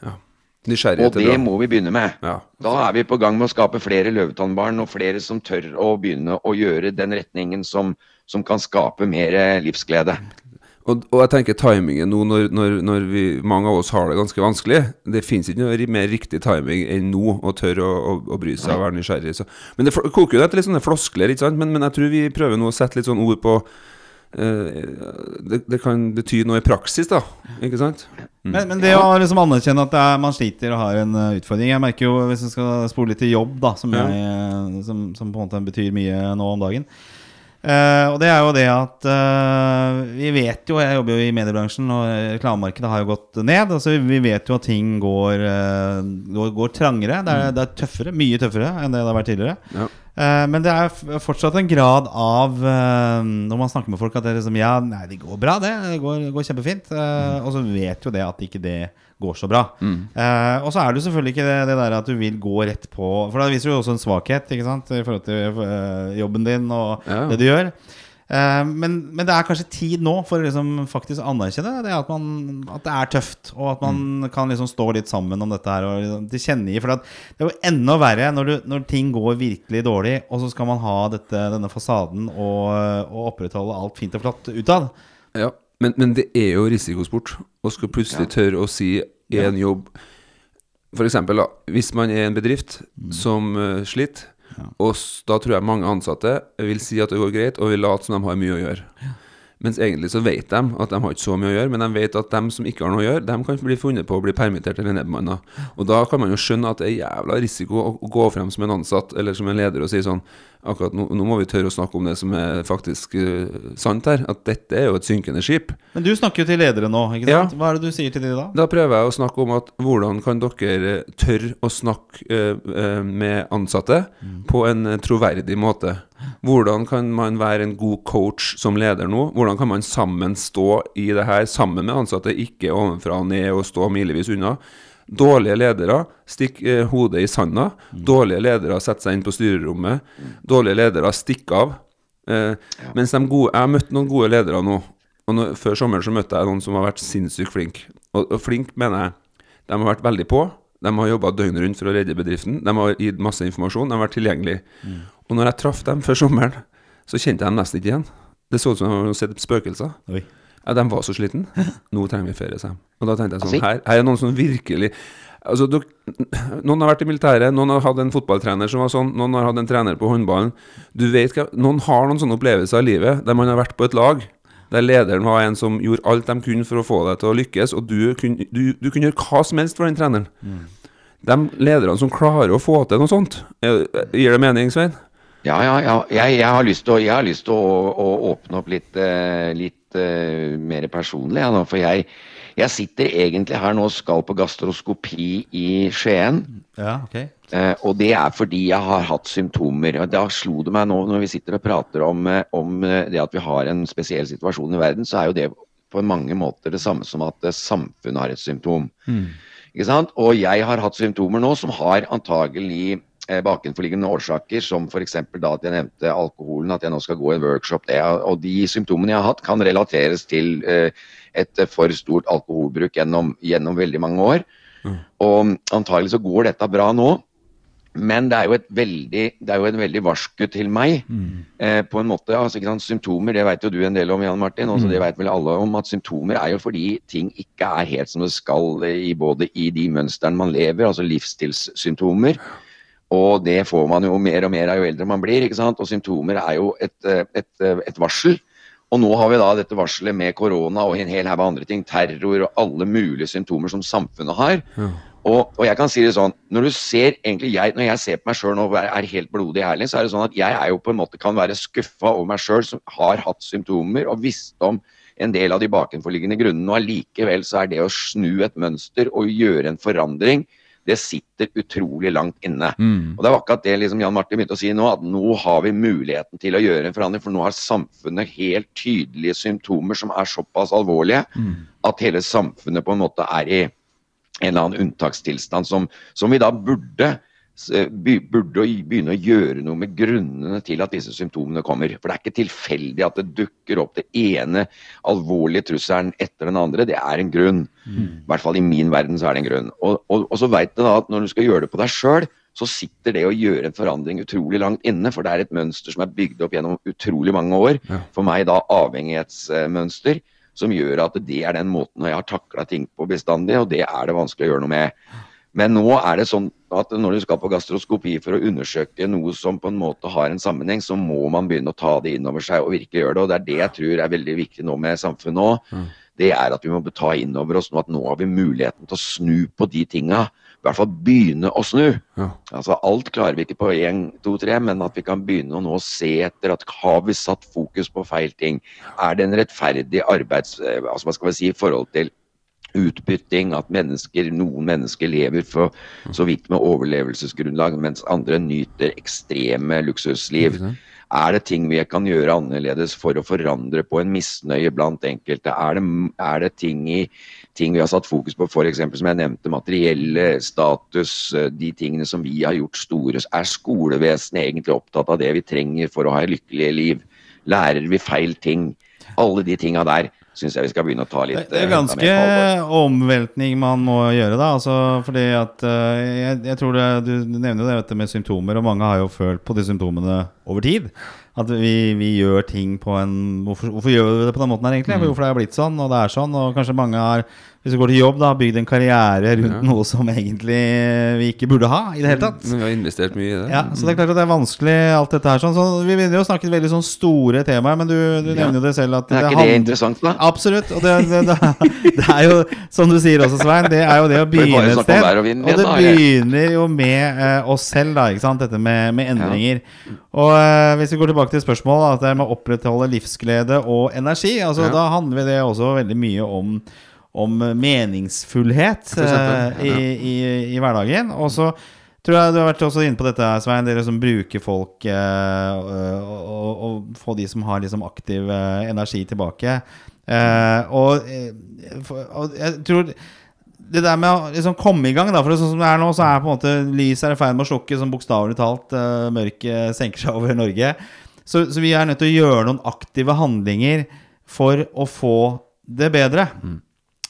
Nysgjerrighet og det må vi begynne med. Ja. Da er vi på gang med å skape flere løvetannbarn og flere som tør å begynne å gjøre den retningen som, som kan skape mer eh, livsglede. Og, og jeg tenker timingen nå når, når, når vi, mange av oss har det ganske vanskelig Det finnes ikke noe mer riktig timing enn nå å tørre å, å, å bry seg og være nysgjerrig. Så. Men det koker jo etter litt sånne floskler, ikke sant? Men, men jeg tror vi prøver nå å sette litt sånn ord på eh, det, det kan bety noe i praksis, da. Ikke sant? Men, men det å liksom anerkjenne at det er, man sliter og har en eh, utfordring Jeg merker jo, hvis vi skal spole litt til jobb, da som, jeg, eh, som, som på en måte betyr mye nå om dagen. Eh, og det er jo det at uh, Vi vet jo, jeg jobber jo i mediebransjen, og reklamemarkedet har jo gått ned. Altså Vi vet jo at ting går, uh, går, går trangere. Det er, det er tøffere, mye tøffere enn det det har vært tidligere. Ja. Eh, men det er fortsatt en grad av eh, Når man snakker med folk, at det er liksom Ja, nei, det går bra, det. Det går, det går kjempefint. Mm. Og så vet jo det at ikke det går så bra. Mm. og så er det jo selvfølgelig ikke det, det der at du vil gå rett på For da viser du jo også en svakhet ikke sant i forhold til eh, jobben din og Ja. det du gjør. Eh, men, men det er kanskje tid nå for å liksom faktisk anerkjenne det at, man, at det er tøft, og at man kan liksom stå litt sammen om dette her og liksom tilkjennegi. For at det er jo enda verre når, du, når ting går virkelig dårlig, og så skal man ha dette, denne fasaden og, og opprettholde alt fint og flott utad. Ja, men, men det er jo risikosport å skal plutselig tørre å si en jobb For eksempel, da, hvis man er en bedrift som uh, sliter, og da tror jeg mange ansatte vil si at det går greit, og vil late som de har mye å gjøre. Mens egentlig så vet de at de har ikke så mye å gjøre, men de vet at de som ikke har noe å gjøre, de kan bli funnet på å bli permittert eller nedbemanna. Og da kan man jo skjønne at det er jævla risiko å gå frem som en ansatt eller som en leder og si sånn Akkurat nå, nå må vi tørre å snakke om det som er faktisk uh, sant her. At dette er jo et synkende skip. Men du snakker jo til ledere nå, ikke Ja. sant? Hva er det du sier til de da? Da prøver jeg å snakke om at hvordan kan dere tørre å snakke uh, uh, med ansatte på en troverdig måte? Hvordan kan man være en god coach som leder nå? Hvordan kan man sammen stå i det her sammen med ansatte, ikke ovenfra og ned og stå milevis unna? Dårlige ledere stikker eh, hodet i sanda. Dårlige ledere setter seg inn på styrerommet. Dårlige ledere stikker av. Eh, Mens de gode Jeg har møtt noen gode ledere nå. Og nå, Før sommeren så møtte jeg noen som har vært sinnssykt flink. Og, og flink mener jeg De har vært veldig på. De har jobba døgnet rundt for å redde bedriften. De har gitt masse informasjon. De har vært tilgjengelige. Og når jeg traff dem før sommeren, så kjente jeg dem nesten ikke igjen. Det så ut som de hadde sett spøkelser. Oi. Ja, de var så sliten. Nå trenger vi ferie, sa de. Og da tenkte jeg sånn, her, her er noen som virkelig Altså, du, Noen har vært i militæret, noen har hatt en fotballtrener som var sånn, noen har hatt en trener på håndballen. Du vet hva, Noen har noen sånne opplevelser i livet der man har vært på et lag. Der lederen var en som gjorde alt de kunne for å få deg til å lykkes, og du du, du kunne gjøre hva som helst for den treneren. De lederne som klarer å få til noe sånt, gir det mening, Svein? Ja, ja, ja. Jeg, jeg har lyst til å, å, å åpne opp litt, eh, litt eh, mer personlig. Ja, for jeg, jeg sitter egentlig her nå og skal på gastroskopi i Skien. Ja, ok. uh, og det er fordi jeg har hatt symptomer. Og da slo det meg nå når vi sitter og prater om, eh, om det at vi har en spesiell situasjon i verden, så er jo det på mange måter det samme som at samfunnet har et symptom. Ikke sant? Og jeg har hatt symptomer nå som har antagelig bakenforliggende årsaker, som f.eks. da at jeg nevnte alkoholen, at jeg nå skal gå i en workshop. Det, og de symptomene jeg har hatt, kan relateres til eh, et eh, for stort alkoholbruk gjennom, gjennom veldig mange år. Og antagelig så går dette bra nå. Men det er jo et veldig, det er jo en veldig varsku til meg, eh, på en måte. altså ikke sant, Symptomer, det vet jo du en del om, Jan Martin. Også Det vet vel alle om at symptomer er jo fordi ting ikke er helt som det skal eh, i både i de mønstrene man lever, altså livsstilssymptomer. Og det får man jo mer og mer av jo eldre man blir. ikke sant, Og symptomer er jo et, eh, et, eh, et varsel. Og nå har vi da dette varselet med korona og en hel haug av andre ting, terror og alle mulige symptomer som samfunnet har. Og, og jeg kan si det sånn, når du ser egentlig jeg, når jeg ser på meg sjøl og er helt blodig ærlig, så er det sånn at jeg er jo på en måte kan være skuffa over meg sjøl som har hatt symptomer og visst om en del av de bakenforliggende grunnene. Og allikevel så er det å snu et mønster og gjøre en forandring det sitter utrolig langt inne. Mm. Og det var akkurat det liksom Jan Martin begynte å si nå, at nå har vi muligheten til å gjøre en forandring. For nå har samfunnet helt tydelige symptomer som er såpass alvorlige at hele samfunnet på en måte er i en eller annen unntakstilstand som, som vi da burde burde begynne å gjøre noe med grunnene til at disse symptomene kommer. For det er ikke tilfeldig at det dukker opp det ene alvorlige trusselen etter den andre. Det er en grunn. I hvert fall i min verden så er det en grunn. Og, og, og så veit du da at når du skal gjøre det på deg sjøl, så sitter det å gjøre en forandring utrolig langt inne. For det er et mønster som er bygd opp gjennom utrolig mange år. Ja. For meg da avhengighetsmønster. Som gjør at det er den måten jeg har takla ting på bestandig, og det er det vanskelig å gjøre noe med. Men nå er det sånn at når du skal på gastroskopi for å undersøke noe som på en måte har en sammenheng, så må man begynne å ta det inn over seg og virkelig gjøre det. Og det er det jeg tror er veldig viktig nå med samfunnet òg. Det er at vi må ta inn over oss nå at nå har vi muligheten til å snu på de tinga. I hvert fall begynne å snu. Ja. Altså Alt klarer vi ikke på én, to, tre, men at vi kan begynne å nå se etter at har vi satt fokus på feil ting? Er det en rettferdig arbeids... eh, Altså, hva skal vi si, i forhold til utbytting, at mennesker, noen mennesker lever for så vidt med overlevelsesgrunnlag, mens andre nyter ekstreme luksusliv. Er det ting vi kan gjøre annerledes for å forandre på en misnøye blant enkelte? Er det, er det ting, i, ting vi har satt fokus på, f.eks. som jeg nevnte, materielle status, eh, de tingene som vi har gjort store? Er skolevesenet egentlig opptatt av det vi trenger for å ha et lykkelig liv? Lærer vi feil ting? Alle de tinga der syns jeg vi skal begynne å ta litt Det, er eh, ganske omveltning man må gjøre, da. Altså, fordi at eh, jeg, jeg tror det, Du nevner jo det vet du, med symptomer, og mange har jo følt på de symptomene over tid. At vi, vi gjør ting på en hvorfor, hvorfor gjør vi det på den måten her, egentlig? Hvorfor det har blitt sånn, og det er sånn. Og kanskje mange har, hvis du går til jobb, da, bygd en karriere rundt Ja. noe som egentlig vi ikke burde ha i det hele tatt. Men vi har investert mye i det. Ja, så det er klart at det er vanskelig alt dette her sånn. Så vi begynner jo å snakke veldig sånn store temaer, men du, du Ja. nevner jo det selv at Men er ikke det handler- interessant, da? Absolutt. Og det, det, det, det er jo, som du sier også, Svein, det er jo det å begynne et sted. og vind Og det da, begynner jo med uh, oss selv, da, ikke sant? dette med, med endringer. Og uh, hvis vi går tilbake til spørsmålet, at det med å opprettholde livsglede og energi, altså Ja. da handler det også veldig mye om om meningsfullhet eksempel, eh, i, i, i hverdagen. Og så tror jeg du har vært også inne på dette, Svein. Dere som bruker folk eh, og, og, og få de som har liksom aktiv eh, energi tilbake. Eh, og, eh, og jeg tror det der med å liksom komme i gang, da, for sånn som det er nå, så er på en måte lyset i ferd med å slukke, som bokstavelig talt uh, mørket senker seg over Norge. Så, så vi er nødt til å gjøre noen aktive handlinger for å få det bedre.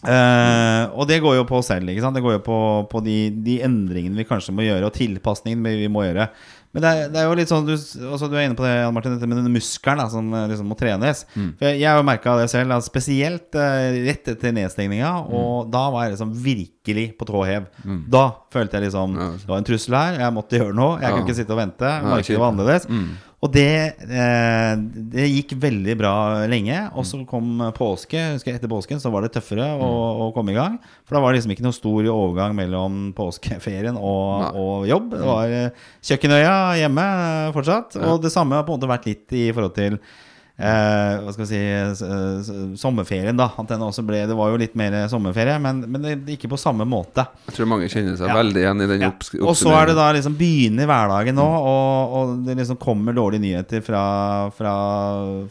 Eh, og det går jo på oss selv. Ikke sant? Det går jo på, på de, de endringene vi kanskje må gjøre, og tilpasningene vi må gjøre. Men det er, det er jo litt sånn Du, også, du er inne på det, Jan Martin, dette med denne muskelen da, som eh, liksom må trenes. For jeg, jeg har jo merka det selv, at spesielt uh, rett etter nedstengninga. Og da var jeg liksom virkelig på tå hev. Da følte jeg liksom. Det var en trussel her, jeg måtte gjøre noe. Jeg Ja. kan ikke sitte og vente. Markedet var annerledes. Mm. Og det, eh, det gikk veldig bra lenge. Og så Mm. kom påske. Jeg Etter påsken så var det tøffere å, å komme i gang. For da var det liksom ikke noe stor overgang mellom påskeferien og, Mm. og jobb. Det var eh, kjøkkenøya hjemme fortsatt. Og det samme har på en måte vært litt i forhold til Eh, hva skal vi si Sommerferien, da. At den også ble Det var jo litt mer sommerferie, men, men det, ikke på samme måte. Jeg tror mange kjenner seg Ja. veldig igjen i den Ja. oppsummeringen. Og så er det da liksom begynner hverdagen nå, og, og det liksom kommer dårlige nyheter fra, fra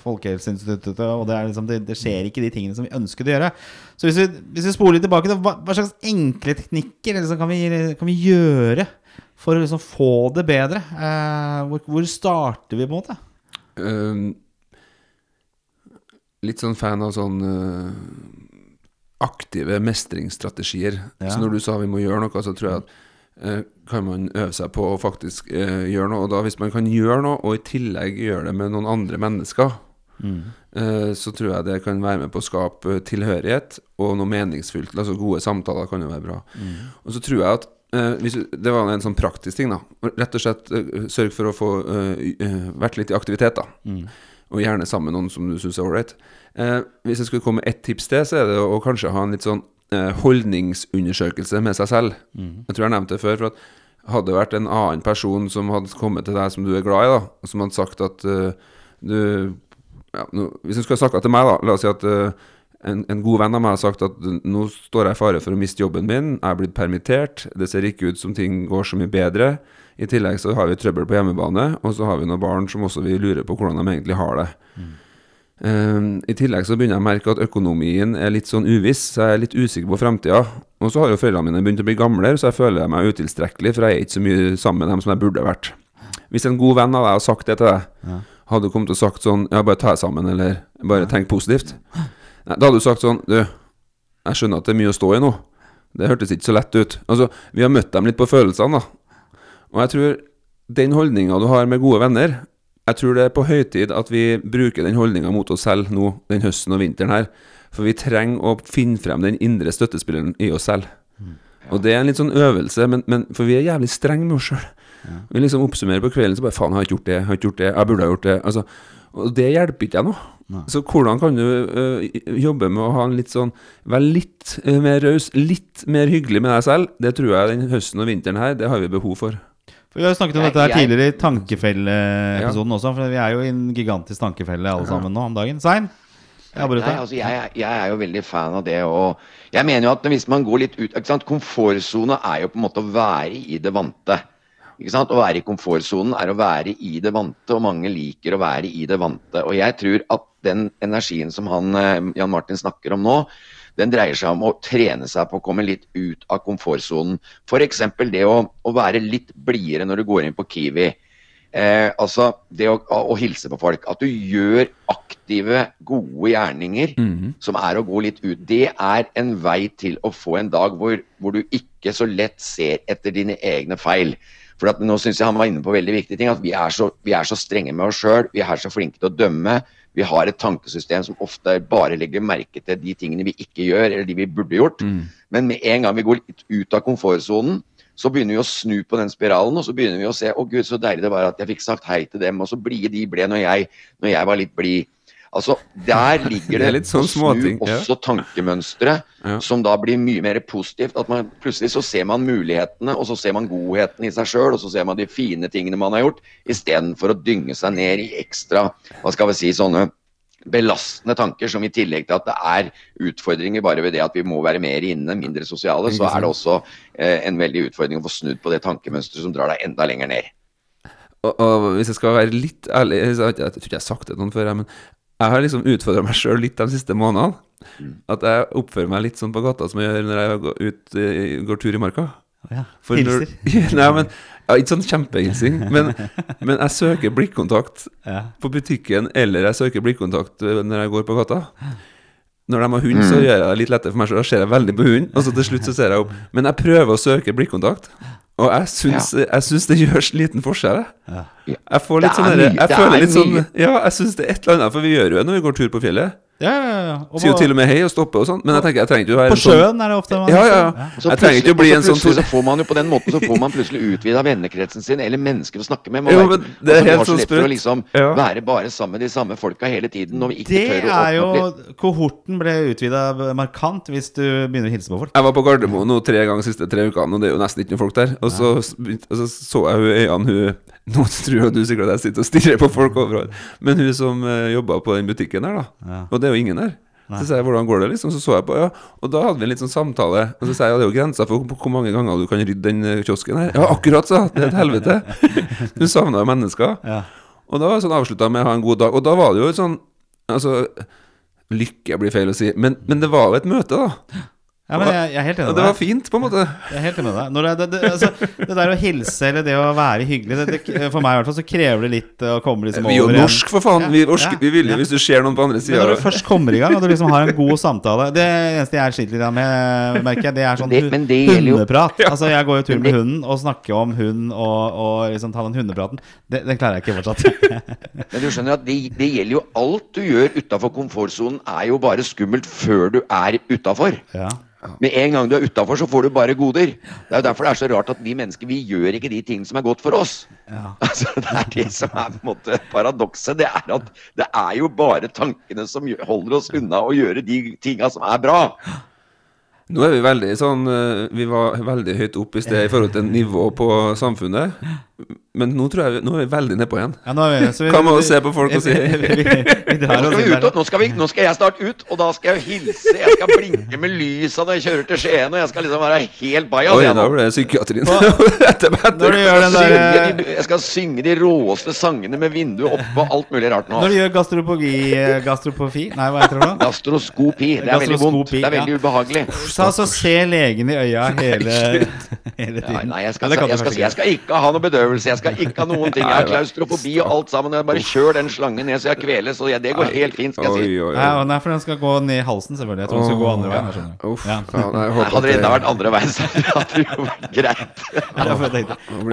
Folkehelseinstituttet, og det, liksom, det, det skjer ikke de tingene som vi ønsker å gjøre. Så hvis vi, hvis vi spoler litt tilbake, da, hva, hva slags enkle teknikker liksom, kan, vi, kan vi gjøre for å liksom få det bedre? Eh, hvor, hvor starter vi, på en måte? Ehm, litt sånn fan av sånn eh, aktive mestringsstrategier. Ja. Så når du sa vi må gjøre noe, så tror jeg at eh, kan man øve seg på å faktisk eh, gjøre noe. Og da hvis man kan gjøre noe, og i tillegg gjøre det med noen andre mennesker, eh, så tror jeg det kan være med på å skape tilhørighet og noe meningsfylt. Altså gode samtaler kan jo være bra. Og så tror jeg at eh, hvis, Det var en sånn praktisk ting, da. Rett og slett sørg for å få vært litt i aktivitet, da. Og gjerne sammen med noen som du syns er ålreit. Eh, hvis jeg skulle komme med ett tips til, så er det å, kanskje ha en litt sånn eh, holdningsundersøkelse med seg selv. Jeg tror jeg nevnte det før. For at hadde det vært en annen person som hadde kommet til deg som du er glad i, da, som hadde sagt at uh, du ja, nå, Hvis du skulle ha snakka til meg, da La oss si at eh, en, en god venn av meg har sagt at nå står jeg i fare for å miste jobben min, jeg er blitt permittert, det ser ikke ut som ting går så mye bedre. I tillegg så har vi trøbbel på hjemmebane, og så har vi noen barn som også vil lure på hvordan de egentlig har det. Um, I tillegg så begynner jeg å merke at økonomien er litt sånn uviss, så jeg er litt usikker på framtida. Og så har jo foreldrene mine begynt å bli gamlere, så jeg føler meg utilstrekkelig, for jeg er ikke så mye sammen med dem som jeg burde vært. Hvis en god venn av deg har sagt det til deg, hadde du kommet og sagt sånn Ja, bare ta deg sammen, eller bare tenk positivt. Nei, da hadde du sagt sånn Du, jeg skjønner at det er mye å stå i nå. Det hørtes ikke så lett ut. Altså, vi har møtt dem litt på følelsene, da. Og jeg tror den holdninga du har med gode venner Jeg tror det er på høy tid at vi bruker den holdninga mot oss selv nå den høsten og vinteren her. For vi trenger å finne frem den indre støttespilleren i oss selv. Og det er en litt sånn øvelse, men, men for vi er jævlig strenge med oss sjøl. Vi liksom oppsummerer på kvelden så bare Faen, jeg har ikke gjort det, jeg har ikke gjort det, jeg burde ha gjort det. Altså, og det hjelper ikke jeg nå. Så hvordan kan du øh, jobbe med å ha en litt sånn Være litt øh, mer raus, litt mer hyggelig med deg selv? Det tror jeg den høsten og vinteren her, det har vi behov for. For Vi har jo snakket om Nei, dette her jeg- tidligere i Tankefelleepisoden også. For vi er jo i en gigantisk tankefelle alle sammen nå om dagen. Sein? Jeg. Nei, altså jeg, er- jeg er jo veldig fan av det. Og jeg mener jo at hvis man går litt ut ikke sant? Komfortsone er jo på en måte å være i det vante. Å være i komfortsonen er å være i det vante, og mange liker å være i det vante. Og jeg tror at den energien som han, eh, Jan Martin snakker om nå, den dreier seg om å trene seg på å komme litt ut av komfortsonen. F.eks. det å, å være litt blidere når du går inn på Kiwi. Eh, altså det å, å hilse på folk. At du gjør aktive, gode gjerninger som er å gå litt ut. Det er en vei til å få en dag hvor, hvor du ikke så lett ser etter dine egne feil. For at nå synes jeg han var inne på veldig viktige ting. At vi er så, vi er så strenge med oss sjøl. Vi er så flinke til å dømme. Vi har et tankesystem som ofte bare legger merke til de tingene vi ikke gjør, eller de vi burde gjort. Men med en gang vi går litt ut av komfortsonen, så begynner vi å snu på den spiralen, og så begynner vi å se å gud, så deilig det var at jeg fikk sagt hei til dem, og så blide de ble når jeg, når jeg var litt blid. Altså, der [laughs] ligger Det det, litt sånn å snu småting, ja. også tankemønstre, Ja. som da blir mye mer positivt. At man plutselig så ser man mulighetene, og så ser man godheten i seg sjøl, og så ser man de fine tingene man har gjort, istedenfor å dynge seg ned i ekstra, hva skal vi si, sånne belastende tanker, som i tillegg til at det er utfordringer bare ved det at vi må være mer inne, mindre sosiale, så er det også eh, en veldig utfordring å få snudd på det tankemønsteret som drar deg enda lenger ned. Og, og hvis jeg skal være litt ærlig Jeg, tror ikke jeg har sagt det noen før, men jeg har liksom utfordra meg sjøl litt de siste månedene. At jeg oppfører meg litt sånn på gata som jeg gjør når jeg går, ut, eh, går tur i marka. Ja. For når- Hilser. [laughs] Nei, men ja, Ikke sånn kjempehilsing, men, [laughs] men jeg søker blikkontakt Ja. på butikken, eller jeg søker blikkontakt øh, når jeg går på gata. Når de har hund, så gjør jeg det litt lettere for meg så Da ser jeg veldig på hunden, og så til slutt så ser jeg opp. Men jeg prøver å søke blikkontakt, og jeg syns, jeg syns det gjør liten forskjell. jeg. Ja. Jeg får litt sånn Jeg føler er litt sånn. Ja, jeg syns det er et eller annet, for vi gjør jo det når vi går tur på fjellet. Ja, ja, ja. Og Sier jo til og med hei og stopper og sånn. Men jeg tenker jeg trenger ikke å være På en sånn sjøen er det ofte man Ja, ja. ja. så Jeg trenger ikke å bli en sånn så får man jo På den måten så får man plutselig utvida vennekretsen sin, eller mennesker å snakke med. Man Jo, men det er altså, helt så sånn for å liksom Ja. være bare sammen med de samme folka hele tiden, når vi ikke Det tør å er åpne jo opp litt. Kohorten ble utvida markant hvis du begynner å hilse på folk. Jeg var på Gardermoen nå tre ganger de siste tre ukene, og det er jo nesten ikke noen folk der. Og så, og så så jeg hun øynene hun Nå tror jeg du sikkert at jeg sitter og stirrer på folk overalt, men hun som uh, jobba på den butikken der, da. Det er jo ingen her Så sa jeg hvordan går det, liksom. Så så jeg på, ja. Og da hadde vi en litt sånn samtale. Og så sa jeg ja, det er jo grensa for hvor mange ganger du kan rydde den eh, kiosken her. Ja, akkurat, sa. Det er et helvete. [laughs] du savna jo mennesker. Ja. Og da var det sånn avslutta med å ha en god dag. Og da var det jo sånn Altså Lykke blir feil å si, men, men det var jo et møte, da. Ja, men jeg, jeg er helt enig med deg. det var fint, på en måte. Jeg er helt enig med deg. Når det, det, det, altså, det der å hilse eller det å være hyggelig det, det, For meg i hvert fall så krever det litt å komme liksom over Vi er jo norsk, for faen. Vi, er norsk, Ja, vi vil jo ja. hvis du ser noen på andre sida. når du først kommer i gang, og du liksom har en god samtale Det eneste jeg sliter litt med, merker jeg, det er sånn Det- men det gjelder jo- hundeprat. [laughs] Altså, jeg går jo tur med hunden og snakker om hund og, og liksom ta den hundepraten. Det, det klarer jeg ikke fortsatt. [laughs] Men du skjønner at det, det gjelder jo alt du gjør utafor komfortsonen, er jo bare skummelt før du er utafor. ja. Med en gang du er utafor, så får du bare goder. Det er jo derfor det er så rart at vi mennesker vi gjør ikke de ting som er godt for oss. Ja. [laughs] Altså, det er det som er på en måte paradokset. Det er at det er jo bare tankene som holder oss unna å gjøre de tinga som er bra. Nå er vi veldig sånn eh, Vi var veldig høyt opp i sted i forhold til nivå på samfunnet. Men nå tror jeg vi, nå er vi veldig nedpå igjen. Ja, nå er vi, så vi, Hva med å se på folk og si? Nå skal, vi nå, jeg snart ut, og da skal jeg hilse. Jeg skal blinke med lysa når jeg kjører til Skien, og jeg skal liksom være helt bajas. Oi, da ble det psykiatrien. [laughs] De, jeg skal synge de råeste sangene med vinduet oppe og alt mulig rart nå. Når du gjør gastropogi Gastropofi Nei, hva heter det nå? Gastroskopi. Det er veldig vondt. Det er veldig ja. ubehagelig. Så altså se legen i øya hele, [laughs] hele tiden. nei jeg, skal, jeg, du skal, jeg skal ikke ha noe bedøvelse. Jeg skal ikke ha noen ting. Jeg har klaustrofobi og alt sammen. Jeg bare kjør den slangen ned så jeg kveles. Og jeg, det går helt fint, skal jeg si. oi, Nei, oi. nei, for den skal gå ned i halsen, selvfølgelig. Jeg tror den skal gå andre veien. jeg skjønner. Uff, Ja. faen, jeg Nei, hadde det enda vært andre veien, så hadde det jo vært greit. [laughs]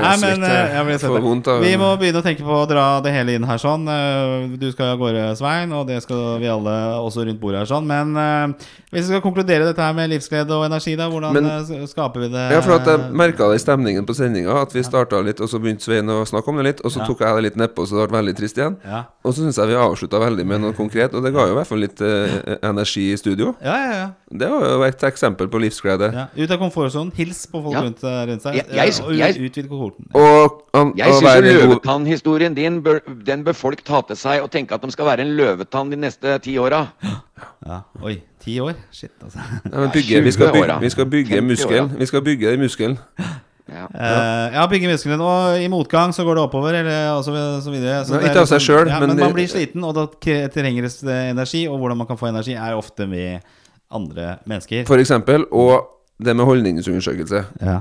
Nei, men eh, jeg. blir svett. vondt Vi må begynne å tenke på å dra det hele inn her sånn. Eh, Du skal av gårde, Svein, og det skal vi alle også rundt bordet her sånn. Men eh, hvis vi skal konkludere dette her med livsglede og energi, da, hvordan Men- eh, skaper vi det? Ja, for at jeg merka det i stemningen på sendinga, at vi starta litt, og så begynte Svein å snakke om det litt, og så Ja. tok jeg det litt nedpå, så det ble veldig trist igjen. Ja. Og så syns jeg vi avslutta veldig med noe konkret, og det ga jo i hvert fall litt eh, energi i studio. Ja, ja, ja. Det var jo et eksempel på livsglede. ja. Ut av komfortsonen. Hils på folk Ja. rundt, eh, rundt seg. Jeg- jeg- eh, og ut- jeg- utvide kohorten. Og, an, Jeg syns være en god løvetannhistorien din bør, den bør folk ta til seg og tenke at de skal være en løvetann de neste ti åra. Ja. Oi, ti år? Shit, altså. Nei, men bygge, vi, skal bygge, vi skal bygge 50 muskelen. Vi skal bygge den muskelen. Ja. Uh, ja, bygge muskelen. Og i motgang så går det oppover, eller og så, så videre. Så Nei, ikke av seg sjøl, ja, men men, man blir sliten, og da trenger det energi. Og hvordan man kan få energi, er ofte med andre mennesker. For eksempel. Og det med holdningsundersøkelse. Ja.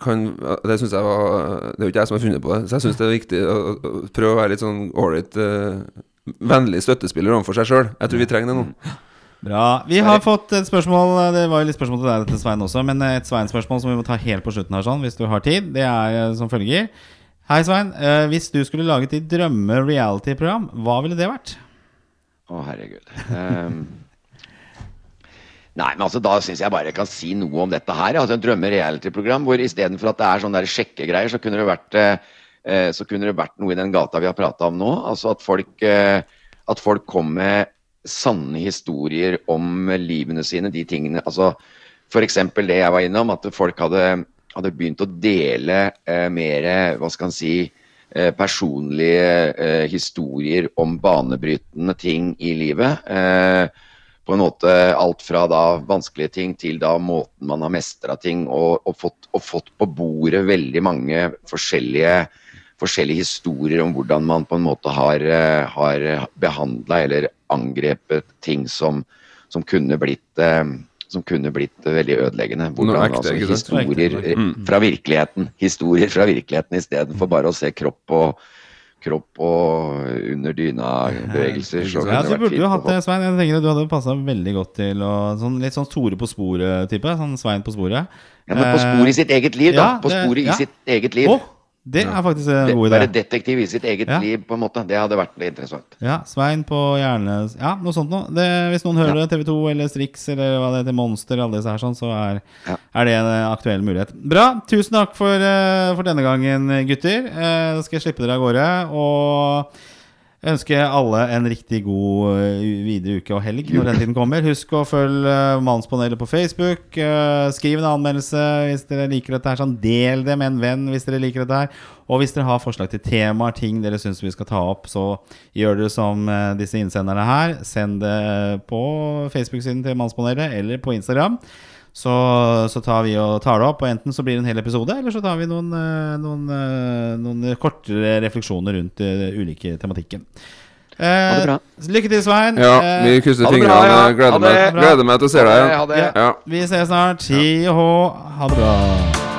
Kan, det synes jeg var Det er jo ikke jeg som har funnet på det, så jeg syns det er viktig å, å prøve å være litt sånn ålreit uh, Vennlig støttespiller overfor seg sjøl. Jeg tror vi trenger det nå. Bra. Vi har fått et spørsmål Det var jo litt spørsmål til deg, dette, Svein, også. Men et Svein-spørsmål som vi må ta helt på slutten her, sånn, hvis du har tid. Det er eh, som følger. Hei, Svein. Eh, hvis du skulle laget ditt drømme-reality-program, hva ville det vært? Å, herregud. Um, nei, men altså, da syns jeg bare jeg kan si noe om dette her. Altså, en drømme-reality-program hvor istedenfor at det er sånne der sjekkegreier, så kunne det vært eh, eh, så kunne det vært noe i den gata vi har prata om nå. Altså at folk, eh, at folk kom med sanne historier om livene sine, de tingene Altså f.eks. det jeg var innom, at folk hadde, hadde begynt å dele eh, mer, hva skal en si, eh, personlige eh, historier om banebrytende ting i livet. Eh, på en måte alt fra da vanskelige ting til da måten man har mestra ting, og, og, fått, og fått på bordet veldig mange forskjellige, forskjellige historier om hvordan man på en måte har, eh, har behandla eller angrepet ting som, som kunne blitt eh, som kunne blitt veldig ødeleggende. Hvordan, ekte, altså, historier Mm. eh, fra virkeligheten. Historier fra virkeligheten istedenfor bare å se kropp og kropp og under dyna-bevegelser. så Ja, så burde du hatt det, Svein. Jeg tenker at Du hadde passa veldig godt til å sånn, Litt sånn Tore på sporet-type. Sånn Svein på sporet. Ja, men på sporet i sitt eget liv, da. ja, På det- sporet ja. i sitt eget liv. Å, det er faktisk en Det- god Være detektiv i sitt eget Ja. liv, på en måte. Det hadde vært litt interessant. Ja, Svein på hjerne... Ja, noe sånt noe. Det, hvis noen hører det, TV2 eller Strix eller hva det heter, Monster, alle disse her sånn, så er, Ja. er det en eh, aktuell mulighet. Bra. Tusen takk for, eh, for denne gangen, gutter. Eh, Da skal jeg slippe dere av gårde. Og ønske alle en riktig god eh, videre uke og helg når den tiden kommer. Husk å følge eh, Mannspanelet på Facebook. Eh, Skriv en anmeldelse hvis dere liker dette. her sånn Del det med en venn hvis dere liker dette. her Og hvis dere har forslag til temaer, ting dere syns vi skal ta opp, så gjør dere som disse innsenderne her. Send det på Facebook-siden til Mannspanelet eller på Instagram. Så, så tar vi og tar det opp, og enten så blir det en hel episode, eller så tar vi noen, eh, noen, eh, noen kortere refleksjoner rundt uh, ulike tematikken. Ha det Eh, bra. lykke til, Svein. Ja, Eh, vi krysser fingrene. bra, ja. Gleder, meg, gleder meg til å se deg igjen. Ja. vi ses snart. Hi og. Ha det bra.